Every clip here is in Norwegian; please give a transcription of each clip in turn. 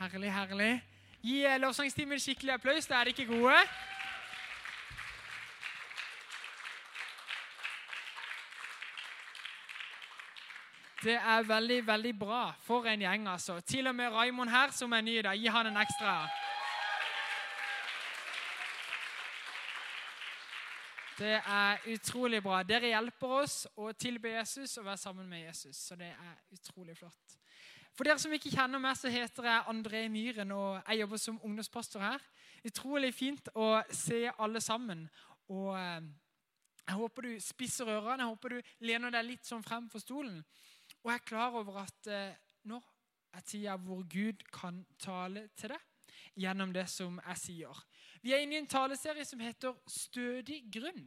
Herlig, herlig. Gi eh, lovsangstimen skikkelig applaus. Da er ikke gode. Det er veldig, veldig bra. For en gjeng, altså. Til og med Raimond her, som er ny i dag. Gi han en ekstra. Det er utrolig bra. Dere hjelper oss å tilbe Jesus og være sammen med Jesus. Så det er utrolig flott. For dere som ikke kjenner meg, så heter jeg André Myhren, og jeg jobber som ungdomspastor her. Utrolig fint å se alle sammen. Og eh, jeg håper du spisser ørene, jeg håper du lener deg litt sånn frem for stolen. Og jeg er klar over at eh, nå er tida hvor Gud kan tale til deg gjennom det som jeg sier. Vi er inne i en taleserie som heter Stødig grunn.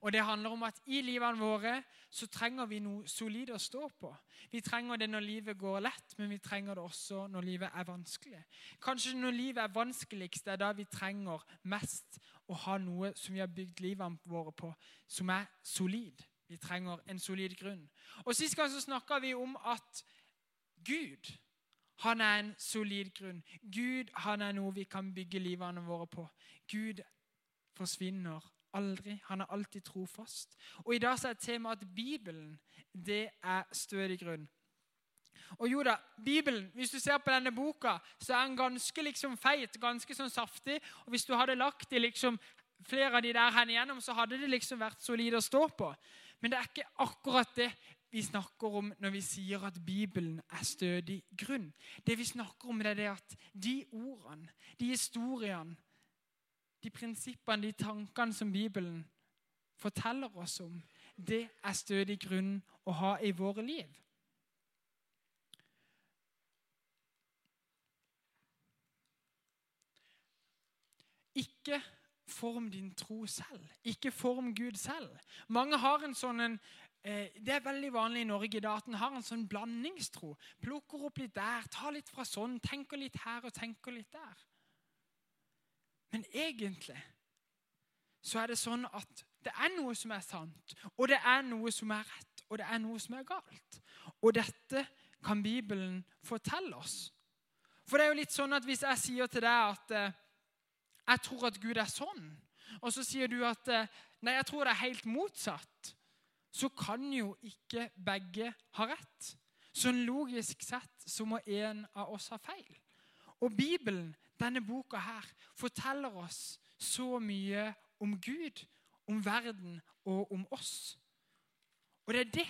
Og det handler om at i livene våre så trenger vi noe solid å stå på. Vi trenger det når livet går lett, men vi trenger det også når livet er vanskelig. Kanskje når livet er vanskeligst, er da vi trenger mest å ha noe som vi har bygd livene våre på, som er solid. Vi trenger en solid grunn. Og Sist gang så snakka vi om at Gud han er en solid grunn. Gud han er noe vi kan bygge livene våre på. Gud forsvinner aldri. Han er alltid trofast. Og I dag så er temaet at Bibelen det er stødig grunn. Og jo da, Bibelen, Hvis du ser på denne boka, så er den ganske liksom feit, ganske sånn saftig. og Hvis du hadde lagt i liksom flere av de der her igjennom, så hadde det liksom vært solid å stå på. Men det er ikke akkurat det vi snakker om når vi sier at Bibelen er stødig grunn. Det vi snakker om, det er det at de ordene, de historiene, de prinsippene, de tankene som Bibelen forteller oss om, det er stødig grunn å ha i våre liv. Ikke form din tro selv. Ikke form Gud selv. Mange har en sånn en, eh, Det er veldig vanlig i Norge i dag at en har en sånn blandingstro. Plukker opp litt der, tar litt fra sånn, tenker litt her og tenker litt der. Men egentlig så er det sånn at det er noe som er sant, og det er noe som er rett, og det er noe som er galt. Og dette kan Bibelen fortelle oss. For det er jo litt sånn at hvis jeg sier til deg at eh, jeg tror at Gud er sånn, og så sier du at eh, nei, jeg tror det er helt motsatt, så kan jo ikke begge ha rett. Sånn logisk sett så må en av oss ha feil. Og Bibelen denne boka her forteller oss så mye om Gud, om verden og om oss. Og det er det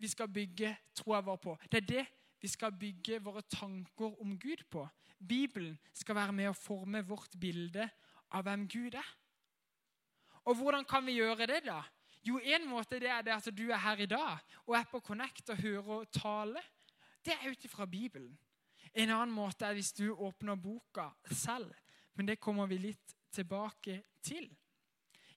vi skal bygge troa vår på. Det er det vi skal bygge våre tanker om Gud på. Bibelen skal være med å forme vårt bilde av hvem Gud er. Og hvordan kan vi gjøre det, da? Jo, En måte det er det at du er her i dag og er på Connect og hører tale. Det er ut ifra Bibelen. En annen måte er hvis du åpner boka selv. Men det kommer vi litt tilbake til.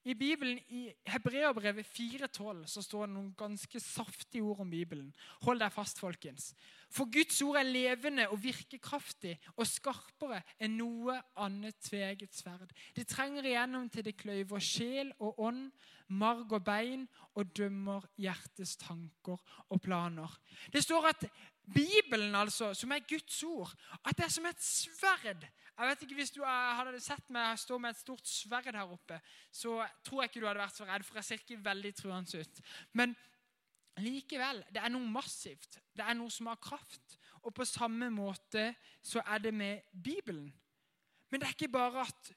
I Bibelen, i Hebreabrevet 4,12 så står det noen ganske saftige ord om Bibelen. Hold deg fast, folkens. For Guds ord er levende og virkekraftig og skarpere enn noe annet tveget sverd. Det trenger igjennom til det kløyver sjel og ånd, marg og bein og dømmer hjertets tanker og planer. Det står at Bibelen, altså, som er Guds ord, at det er som et sverd. Jeg vet ikke Hvis du hadde sett meg stå med et stort sverd her oppe, så tror jeg ikke du hadde vært så redd, for jeg ser ikke veldig truende ut. Men likevel, det er noe massivt. Det er noe som har kraft. Og på samme måte så er det med Bibelen. Men det er ikke bare at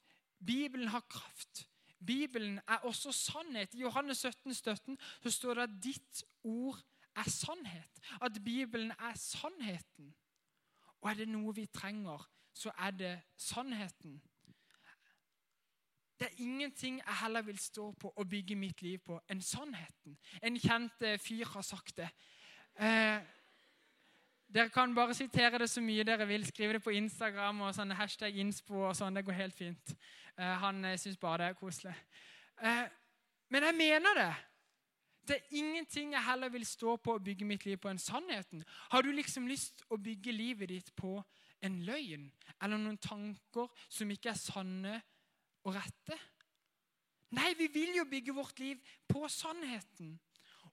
Bibelen har kraft. Bibelen er også sannhet. I Johannes 17, 17 så står det at ditt ord er sannhet. At Bibelen er sannheten. Og er det noe vi trenger, så er det sannheten. Det er ingenting jeg heller vil stå på og bygge mitt liv på enn sannheten. En kjent eh, fyr har sagt det. Eh, dere kan bare sitere det så mye dere vil. Skrive det på Instagram og sånne hashtag innspo og sånn, Det går helt fint. Eh, han eh, syns bare det er koselig. Eh, men jeg mener det. Det er ingenting jeg heller vil stå på og bygge mitt liv på enn sannheten. Har du liksom lyst å bygge livet ditt på en løgn eller noen tanker som ikke er sanne og rette? Nei, vi vil jo bygge vårt liv på sannheten.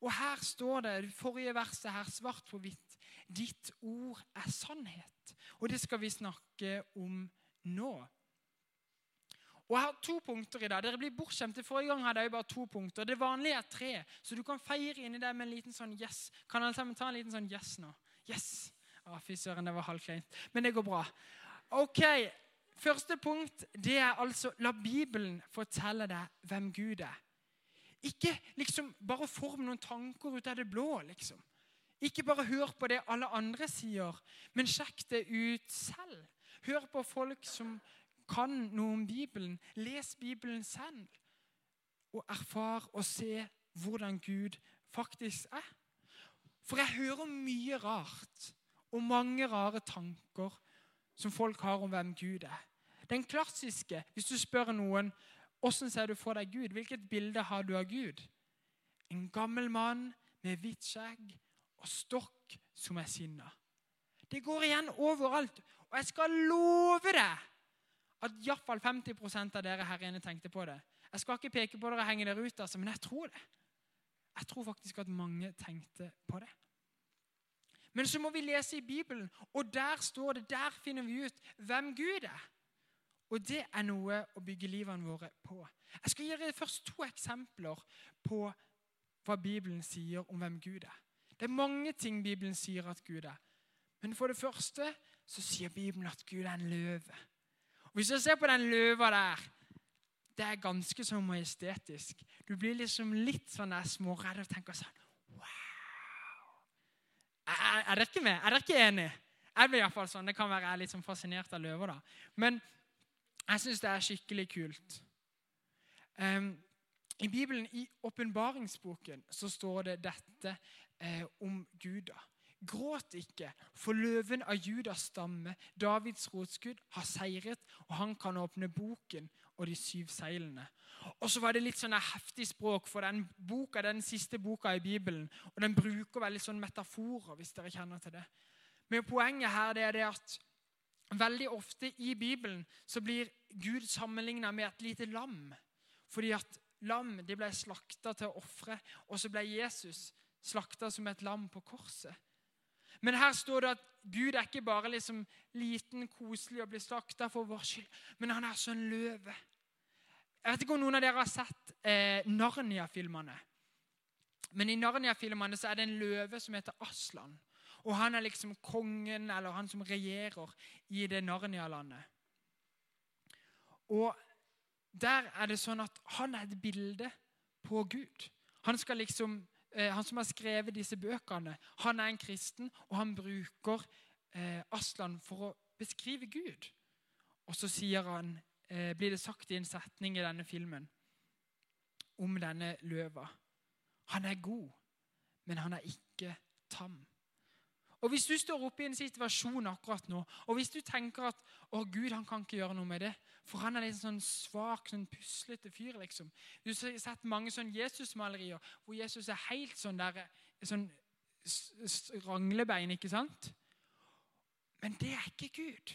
Og her står det, det forrige verset her, svart på hvitt, ditt ord er sannhet. Og det skal vi snakke om nå. Og Jeg har to punkter i dag. Dere blir bortskjemte. Forrige gang hadde jeg bare to punkter. Det vanlige er tre, så du kan feire inni det med en liten sånn yes. Kan alle sammen ta en liten sånn yes nå? Yes! Å, Fy søren, det var halvkleint. Men det går bra. Ok, Første punkt det er altså la Bibelen fortelle deg hvem Gud er. Ikke liksom bare form noen tanker ut av det blå. liksom. Ikke bare hør på det alle andre sier, men sjekk det ut selv. Hør på folk som kan noe om Bibelen. Les Bibelen selv. Og erfar og se hvordan Gud faktisk er. For jeg hører mye rart og mange rare tanker som folk har om hvem Gud er. Den klassiske, hvis du spør noen hvordan ser du for deg Gud, hvilket bilde har du av Gud? En gammel mann med hvitt skjegg og stokk som er sinna. Det går igjen overalt. Og jeg skal love deg at iallfall 50% av dere her inne tenkte på det. Jeg skal ikke peke på dere og henge dere ut, altså, men jeg tror det. Jeg tror faktisk at mange tenkte på det. Men så må vi lese i Bibelen, og der står det, der finner vi ut hvem Gud er. Og det er noe å bygge livene våre på. Jeg skal gi dere først to eksempler på hva Bibelen sier om hvem Gud er. Det er mange ting Bibelen sier at Gud er. Men for det første så sier Bibelen at Gud er en løve. Og Hvis du ser på den løva der Det er ganske så majestetisk. Du blir liksom litt sånn småredd og tenker sånn er, er dere med? Er dere ikke enige? Jeg blir iallfall sånn. Det kan være jeg er litt sånn fascinert av løver. da. Men jeg syns det er skikkelig kult. Um, I Bibelen, i åpenbaringsboken, så står det dette eh, om Guda. Gråt ikke, for løven av Judas stamme, Davids rotskudd, har seiret, og han kan åpne boken og de syv seilene. Og så var det litt sånn heftig språk, for den boka den siste boka i Bibelen. Og den bruker veldig sånn metaforer, hvis dere kjenner til det. Men poenget her det er det at veldig ofte i Bibelen så blir Gud sammenligna med et lite lam. Fordi at lam de ble slakta til ofre, og så ble Jesus slakta som et lam på korset. Men her står det at Gud er ikke bare liksom liten, koselig og blir slakta for vår skyld, men han er som en løve. Jeg vet ikke om noen av dere har sett eh, Narnia-filmene. Men i Narnia-filmene så er det en løve som heter Aslan. Og han er liksom kongen, eller han som regjerer i det Narnia-landet. Og der er det sånn at han er et bilde på Gud. Han, liksom, eh, han som har skrevet disse bøkene, han er en kristen, og han bruker eh, Aslan for å beskrive Gud. Og så sier han eh, blir det sagt i en setning i denne filmen om denne løva. Han er god, men han er ikke tam. Og Hvis du står oppe i en situasjon akkurat nå, og hvis du tenker at å Gud han kan ikke gjøre noe med det, for han er litt sånn svak, sånn puslete fyr liksom. Du har sett mange sånn Jesus-malerier hvor Jesus er helt sånn der, sånn ranglebein, ikke sant? Men det er ikke Gud.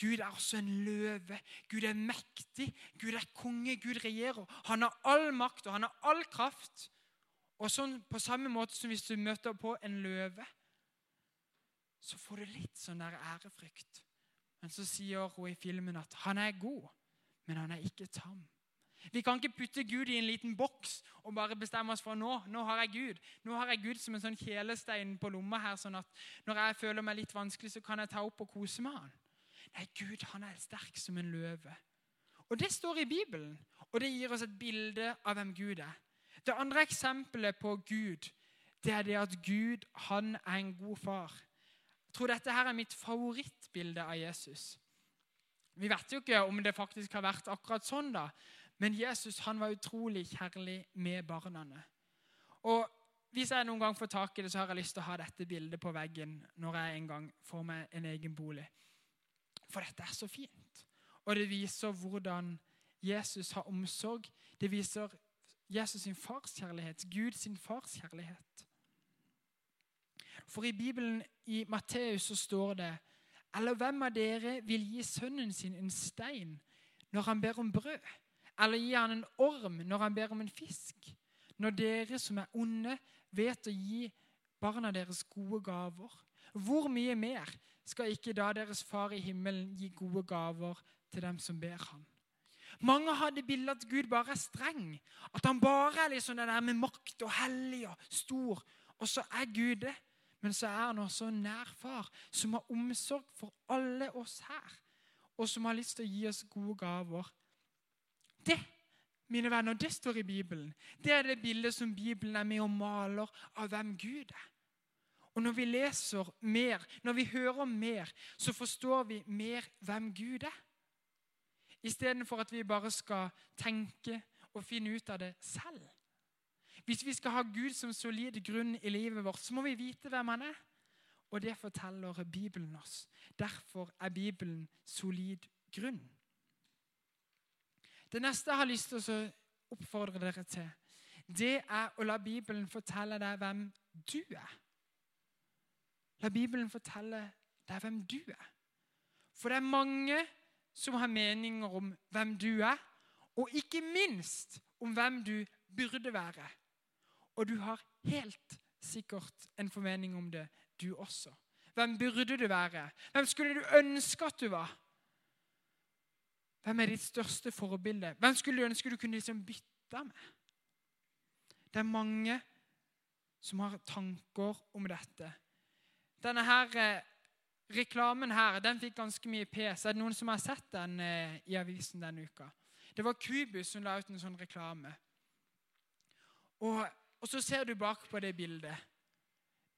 Gud er også en løve. Gud er mektig. Gud er konge. Gud regjerer. Han har all makt og han har all kraft. Og sånn På samme måte som hvis du møter på en løve, så får du litt sånn der ærefrykt. Men så sier hun i filmen at han er god, men han er ikke tam. Vi kan ikke putte Gud i en liten boks og bare bestemme oss for nå nå har jeg Gud. Nå har jeg Gud som en sånn kjelestein på lomma her, sånn at når jeg føler meg litt vanskelig, så kan jeg ta opp og kose med han. Nei, Gud han er sterk som en løve. Og Det står i Bibelen, og det gir oss et bilde av hvem Gud er. Det andre eksempelet på Gud det er det at Gud han er en god far. Jeg tror dette her er mitt favorittbilde av Jesus. Vi vet jo ikke om det faktisk har vært akkurat sånn, da, men Jesus han var utrolig kjærlig med barna. Og Hvis jeg noen gang får tak i det, så har jeg lyst til å ha dette bildet på veggen når jeg en gang får meg en egen bolig. For dette er så fint. Og det viser hvordan Jesus har omsorg. Det viser Jesus sin farskjærlighet, Gud sin farskjærlighet. For i Bibelen i Matteus så står det Eller hvem av dere vil gi sønnen sin en stein når han ber om brød? Eller gi han en orm når han ber om en fisk? Når dere som er onde, vet å gi barna deres gode gaver, hvor mye mer skal ikke da deres far i himmelen gi gode gaver til dem som ber ham? Mange har det bildet at Gud bare er streng. At han bare er liksom det der med makt og hellig og stor. Og så er Gud det. Men så er han også nær far, som har omsorg for alle oss her. Og som har lyst til å gi oss gode gaver. Det mine venner, det står i Bibelen. Det er det bildet som Bibelen er med og maler av hvem Gud er. Og når vi leser mer, når vi hører mer, så forstår vi mer hvem Gud er. Istedenfor at vi bare skal tenke og finne ut av det selv. Hvis vi skal ha Gud som solid grunn i livet vårt, så må vi vite hvem han er. Og det forteller Bibelen oss. Derfor er Bibelen solid grunn. Det neste jeg har lyst til å oppfordre dere til, det er å la Bibelen fortelle deg hvem du er. La Bibelen fortelle deg hvem du er. For det er mange som har meninger om hvem du er, og ikke minst om hvem du burde være. Og du har helt sikkert en formening om det, du også. Hvem burde du være? Hvem skulle du ønske at du var? Hvem er ditt største forbilde? Hvem skulle du ønske du kunne liksom bytte med? Det er mange som har tanker om dette. Denne her eh, reklamen her den fikk ganske mye pes. Er det noen som har sett den eh, i avisen denne uka? Det var Kubus som la ut en sånn reklame. Og, og så ser du bak på det bildet.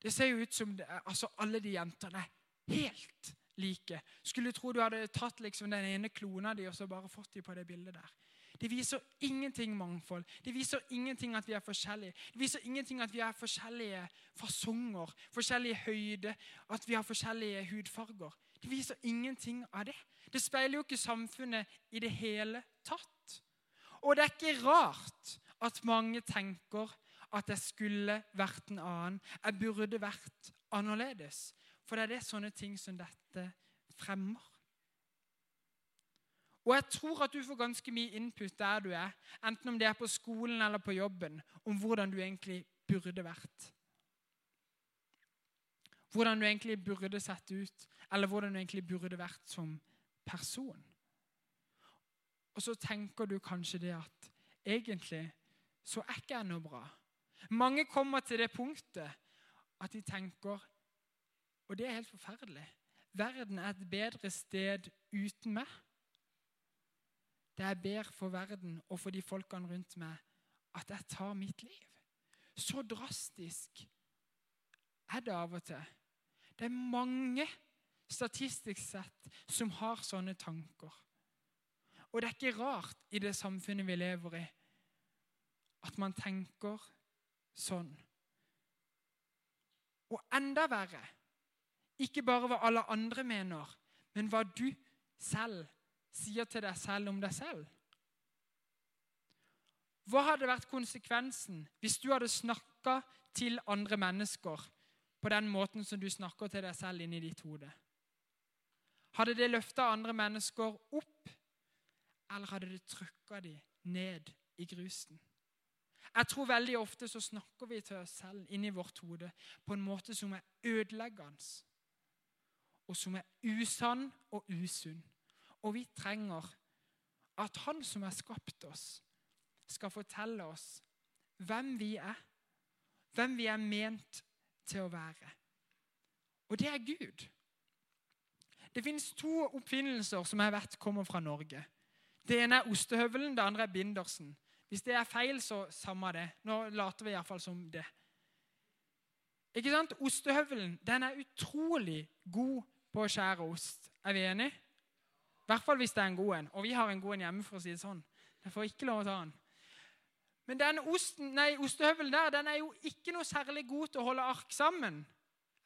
Det ser jo ut som det, altså alle de jentene er helt like. Skulle tro du hadde tatt liksom den ene klona di og så bare fått dem på det bildet der. Det viser ingenting mangfold. Det viser ingenting at vi er forskjellige. Det viser ingenting at vi har forskjellige fasonger, forskjellige høyde, at vi har forskjellige hudfarger. Det viser ingenting av det. Det speiler jo ikke samfunnet i det hele tatt. Og det er ikke rart at mange tenker at jeg skulle vært en annen. Jeg burde vært annerledes. For det er det sånne ting som dette fremmer. Og jeg tror at du får ganske mye input der du er, enten om det er på skolen eller på jobben, om hvordan du egentlig burde vært. Hvordan du egentlig burde sett ut, eller hvordan du egentlig burde vært som person. Og så tenker du kanskje det at egentlig så er ikke jeg noe bra. Mange kommer til det punktet at de tenker Og det er helt forferdelig. Verden er et bedre sted uten meg. Det er bedre for verden og for de folkene rundt meg at jeg tar mitt liv. Så drastisk er det av og til. Det er mange statistisk sett som har sånne tanker. Og det er ikke rart i det samfunnet vi lever i, at man tenker sånn. Og enda verre ikke bare hva alle andre mener, men hva du selv sier til deg selv om deg selv. Hva hadde vært konsekvensen hvis du hadde snakka til andre mennesker på den måten som du snakker til deg selv inni ditt hode? Hadde det løfta andre mennesker opp, eller hadde det trykka dem ned i grusen? Jeg tror veldig ofte så snakker vi til oss selv inni vårt hode på en måte som er ødeleggende, og som er usann og usunn. Og vi trenger at Han som har skapt oss, skal fortelle oss hvem vi er, hvem vi er ment til å være. Og det er Gud. Det fins to oppfinnelser som jeg vet kommer fra Norge. Det ene er ostehøvelen, det andre er bindersen. Hvis det er feil, så samme det. Nå later vi iallfall som det. Ikke sant? Ostehøvelen den er utrolig god på å skjære ost. Er vi enige? I hvert fall hvis det er en god en. Og vi har en god en hjemme, for å si det sånn. Jeg får ikke lov å ta den. Men den osten, nei, ostehøvelen der den er jo ikke noe særlig god til å holde ark sammen.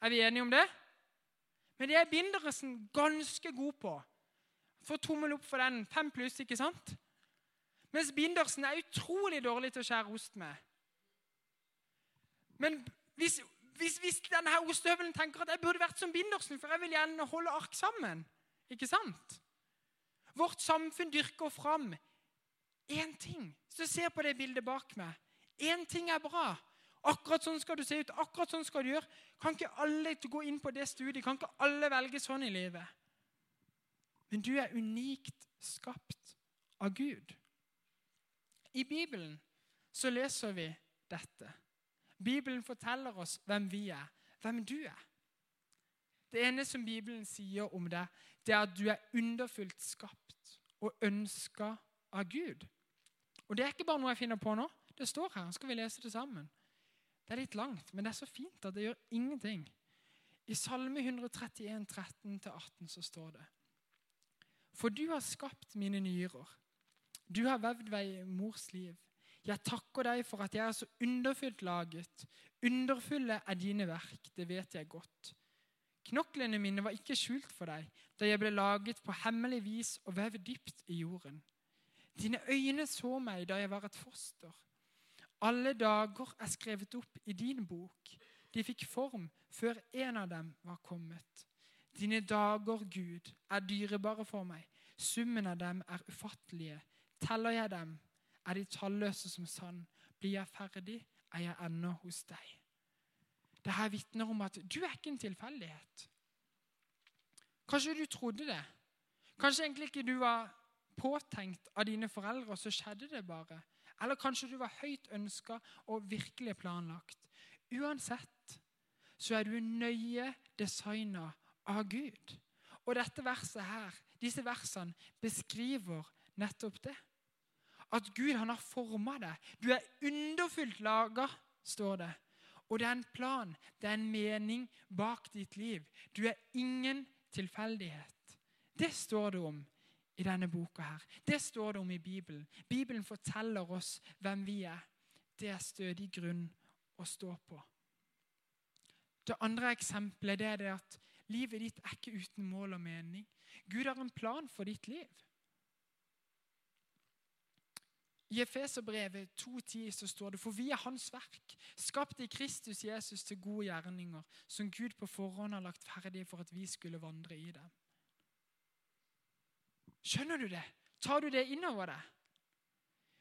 Er vi enige om det? Men det er binderesen ganske god på. Få tommel opp for den. Fem pluss, ikke sant? Mens bindersen er utrolig dårlig til å skjære ost med. Men hvis, hvis, hvis denne ostehøvelen tenker at jeg burde vært som bindersen, for jeg vil gjerne holde ark sammen Ikke sant? Vårt samfunn dyrker fram én ting. Så se på det bildet bak meg. Én ting er bra, Akkurat sånn skal du se ut. akkurat sånn skal du gjøre. Kan ikke alle gå inn på det studiet? Kan ikke alle velge sånn i livet? Men du er unikt skapt av Gud. I Bibelen så leser vi dette. Bibelen forteller oss hvem vi er, hvem du er. Det ene som Bibelen sier om deg, det er at du er underfullt skapt og ønska av Gud. Og Det er ikke bare noe jeg finner på nå. Det står her. Skal vi lese det sammen? Det er litt langt, men det er så fint at det gjør ingenting. I Salme 131, 13-18 så står det For du har skapt mine nyrer. Du har vevd meg i mors liv. Jeg takker deg for at jeg er så underfylt laget. Underfulle er dine verk, det vet jeg godt. Knoklene mine var ikke skjult for deg da jeg ble laget på hemmelig vis og vevd dypt i jorden. Dine øyne så meg da jeg var et foster. Alle dager er skrevet opp i din bok. De fikk form før en av dem var kommet. Dine dager, Gud, er dyrebare for meg. Summen av dem er ufattelige. Teller jeg dem, er de talløse som sand. Blir jeg ferdig, er jeg ennå hos deg. Dette vitner om at du er ikke en tilfeldighet. Kanskje du trodde det. Kanskje egentlig ikke du var påtenkt av dine foreldre, og så skjedde det bare. Eller kanskje du var høyt ønska og virkelig planlagt. Uansett så er du nøye designa av Gud. Og dette verset her, disse versene beskriver nettopp det. At Gud han har forma deg. Du er underfullt laga, står det. Og det er en plan, det er en mening bak ditt liv. Du er ingen tilfeldighet. Det står det om i denne boka. her. Det står det om i Bibelen. Bibelen forteller oss hvem vi er. Det er stødig grunn å stå på. Det andre eksempelet det er det at livet ditt er ikke uten mål og mening. Gud har en plan for ditt liv. I Efeserbrevet 2,10 så står det For vi er Hans verk, skapt i Kristus Jesus til gode gjerninger, som Gud på forhånd har lagt ferdig for at vi skulle vandre i dem. Skjønner du det? Tar du det innover deg?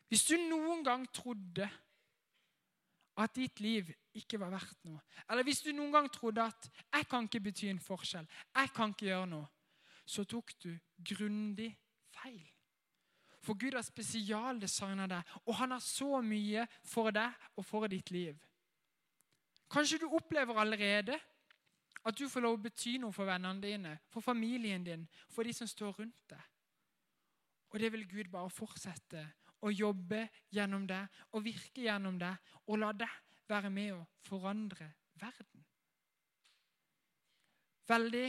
Hvis du noen gang trodde at ditt liv ikke var verdt noe, eller hvis du noen gang trodde at 'jeg kan ikke bety en forskjell', 'jeg kan ikke gjøre noe', så tok du grundig feil. For Gud har spesialdesigna deg, og han har så mye for deg og for ditt liv. Kanskje du opplever allerede at du får lov å bety noe for vennene dine, for familien din, for de som står rundt deg. Og det vil Gud bare fortsette å jobbe gjennom det og virke gjennom det og la deg være med å forandre verden. Veldig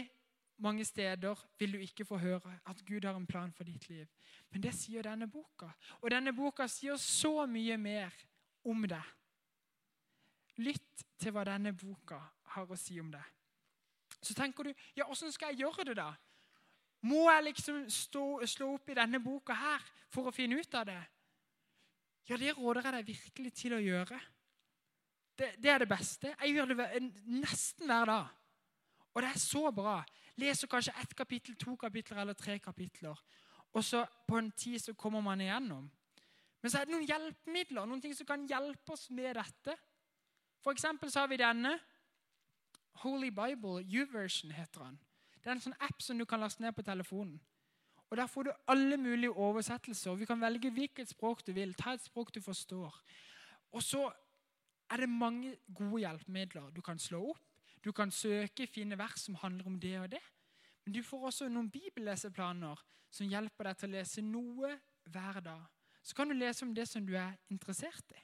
mange steder vil du ikke få høre at Gud har en plan for ditt liv. Men det sier denne boka. Og denne boka sier så mye mer om det. Lytt til hva denne boka har å si om det. Så tenker du ja, åssen skal jeg gjøre det, da? Må jeg liksom stå, slå opp i denne boka her for å finne ut av det? Ja, det råder jeg deg virkelig til å gjøre. Det, det er det beste. Jeg gjør det nesten hver dag. Og det er så bra. Leser kanskje ett kapittel, to kapitler eller tre kapitler. Og så på en tid så kommer man igjennom. Men så er det noen hjelpemidler, noen ting som kan hjelpe oss med dette. For eksempel så har vi denne. Holy Bible, U-version heter den. Det er en sånn app som du kan laste ned på telefonen. Og Der får du alle mulige oversettelser. Vi kan velge hvilket språk du vil. Ta et språk du forstår. Og så er det mange gode hjelpemidler. Du kan slå opp, du kan søke, finne vers som handler om det og det. Men du får også noen bibelleseplaner som hjelper deg til å lese noe hver dag. Så kan du lese om det som du er interessert i.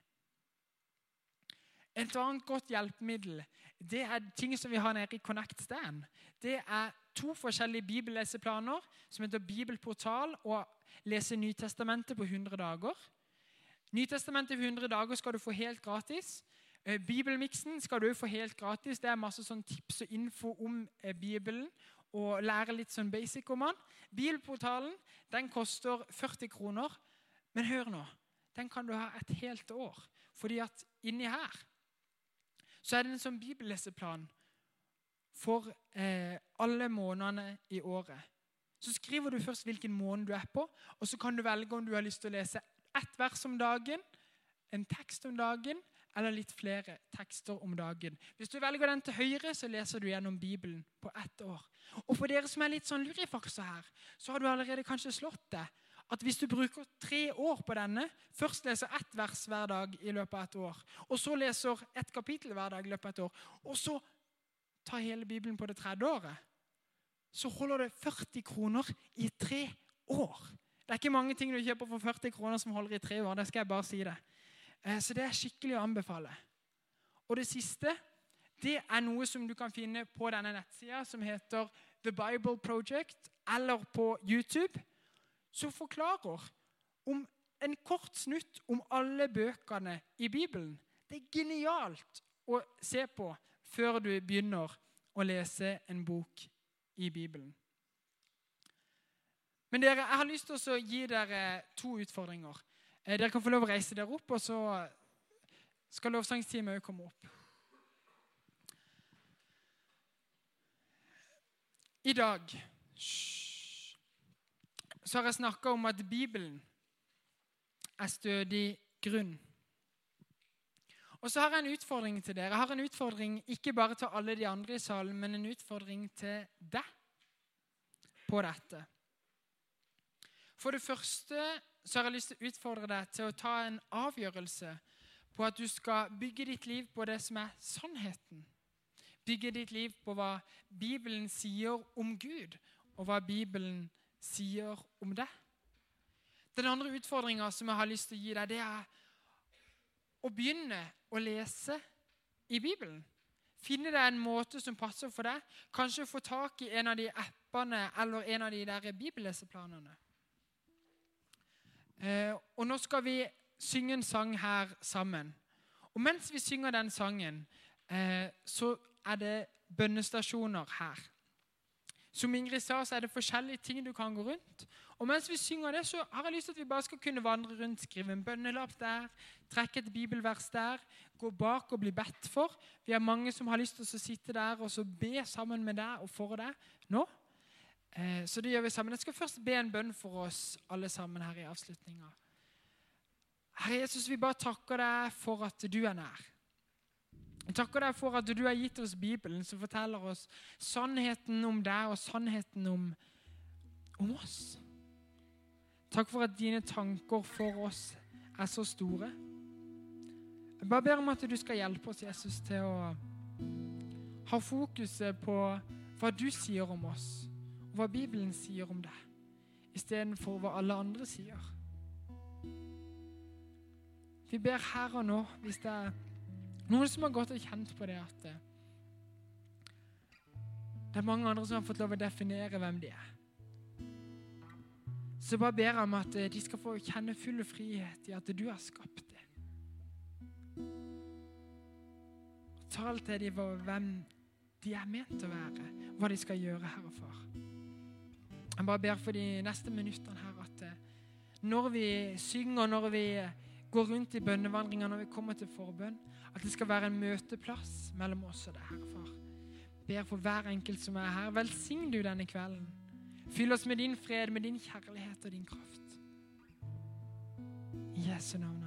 Et annet godt hjelpemiddel det er ting som vi har nede i Connect Stand. Det er to forskjellige bibelleseplaner som heter Bibelportal og Lese Nytestamentet på 100 dager. Nytestamentet på 100 dager skal du få helt gratis. Eh, bibelmiksen skal du få helt gratis. Det er masse sånn tips og info om eh, Bibelen og lære litt sånn basic om den. Bibelportalen den koster 40 kroner. Men hør nå, den kan du ha et helt år. Fordi at inni her så er det en sånn bibelleseplan for eh, alle månedene i året. Så skriver du først hvilken måned du er på, og så kan du velge om du har lyst til å lese ett vers om dagen, en tekst om dagen eller litt flere tekster om dagen. Hvis du velger den til høyre, så leser du gjennom Bibelen på ett år. Og for dere som er litt sånn lurifakser her, så har du allerede kanskje slått det. At hvis du bruker tre år på denne, først leser ett vers hver dag i løpet av et år, og så leser ett kapittel hver dag i løpet av et år, og så tar hele Bibelen på det tredje året, så holder det 40 kroner i tre år. Det er ikke mange ting du kjøper for 40 kroner som holder i tre år. det skal jeg bare si det. Eh, så det er skikkelig å anbefale. Og det siste det er noe som du kan finne på denne nettsida, som heter The Bible Project, eller på YouTube, som forklarer om en kort snutt om alle bøkene i Bibelen. Det er genialt å se på før du begynner å lese en bok i Bibelen. Men dere, jeg har lyst til å gi dere to utfordringer. Eh, dere kan få lov å reise dere opp, og så skal lovsangsteamet òg komme opp. I dag så har jeg snakka om at Bibelen er stødig grunn. Og så har jeg en utfordring til dere. Jeg har en utfordring ikke bare til alle de andre i salen, men en utfordring til deg på dette. For det første så har jeg lyst til å utfordre deg til å ta en avgjørelse på at du skal bygge ditt liv på det som er sannheten. Bygge ditt liv på hva Bibelen sier om Gud, og hva Bibelen sier om deg. Den andre utfordringa som jeg har lyst til å gi deg, det er å begynne å lese i Bibelen. Finne deg en måte som passer for deg. Kanskje få tak i en av de appene eller en av de der bibelleseplanene. Eh, og nå skal vi synge en sang her sammen. Og mens vi synger den sangen, eh, så er det bønnestasjoner her. Som Ingrid sa, så er det forskjellige ting du kan gå rundt. Og mens vi synger det, så har jeg lyst til at vi bare skal kunne vandre rundt, skrive en bønnelapp der, trekke et bibelvers der, gå bak og bli bedt for. Vi har mange som har lyst til å sitte der og så be sammen med deg og for deg nå. Eh, så det gjør vi sammen. Jeg skal først be en bønn for oss alle sammen her i avslutninga. Herre Jesus, vi bare takker deg for at du er nær. Vi takker deg for at du har gitt oss Bibelen, som forteller oss sannheten om deg og sannheten om, om oss. Takk for at dine tanker for oss er så store. Jeg bare ber om at du skal hjelpe oss, Jesus, til å ha fokuset på hva du sier om oss hva Bibelen sier om deg, istedenfor hva alle andre sier. Vi ber her og nå, hvis det er noen som har gått og kjent på det at det er mange andre som har fått lov å definere hvem de er. Så bare ber jeg om at de skal få kjenne full frihet i at du har skapt dem. Tal til dem hvem de er ment å være, hva de skal gjøre, Herre Far. Jeg bare ber for de neste minuttene her at eh, når vi synger, når vi går rundt i bønnevandringer, når vi kommer til forbønn, at det skal være en møteplass mellom oss og deg, Herre Far. Ber for hver enkelt som er her. Velsign du denne kvelden. Fyll oss med din fred, med din kjærlighet og din kraft. I Jesu navn.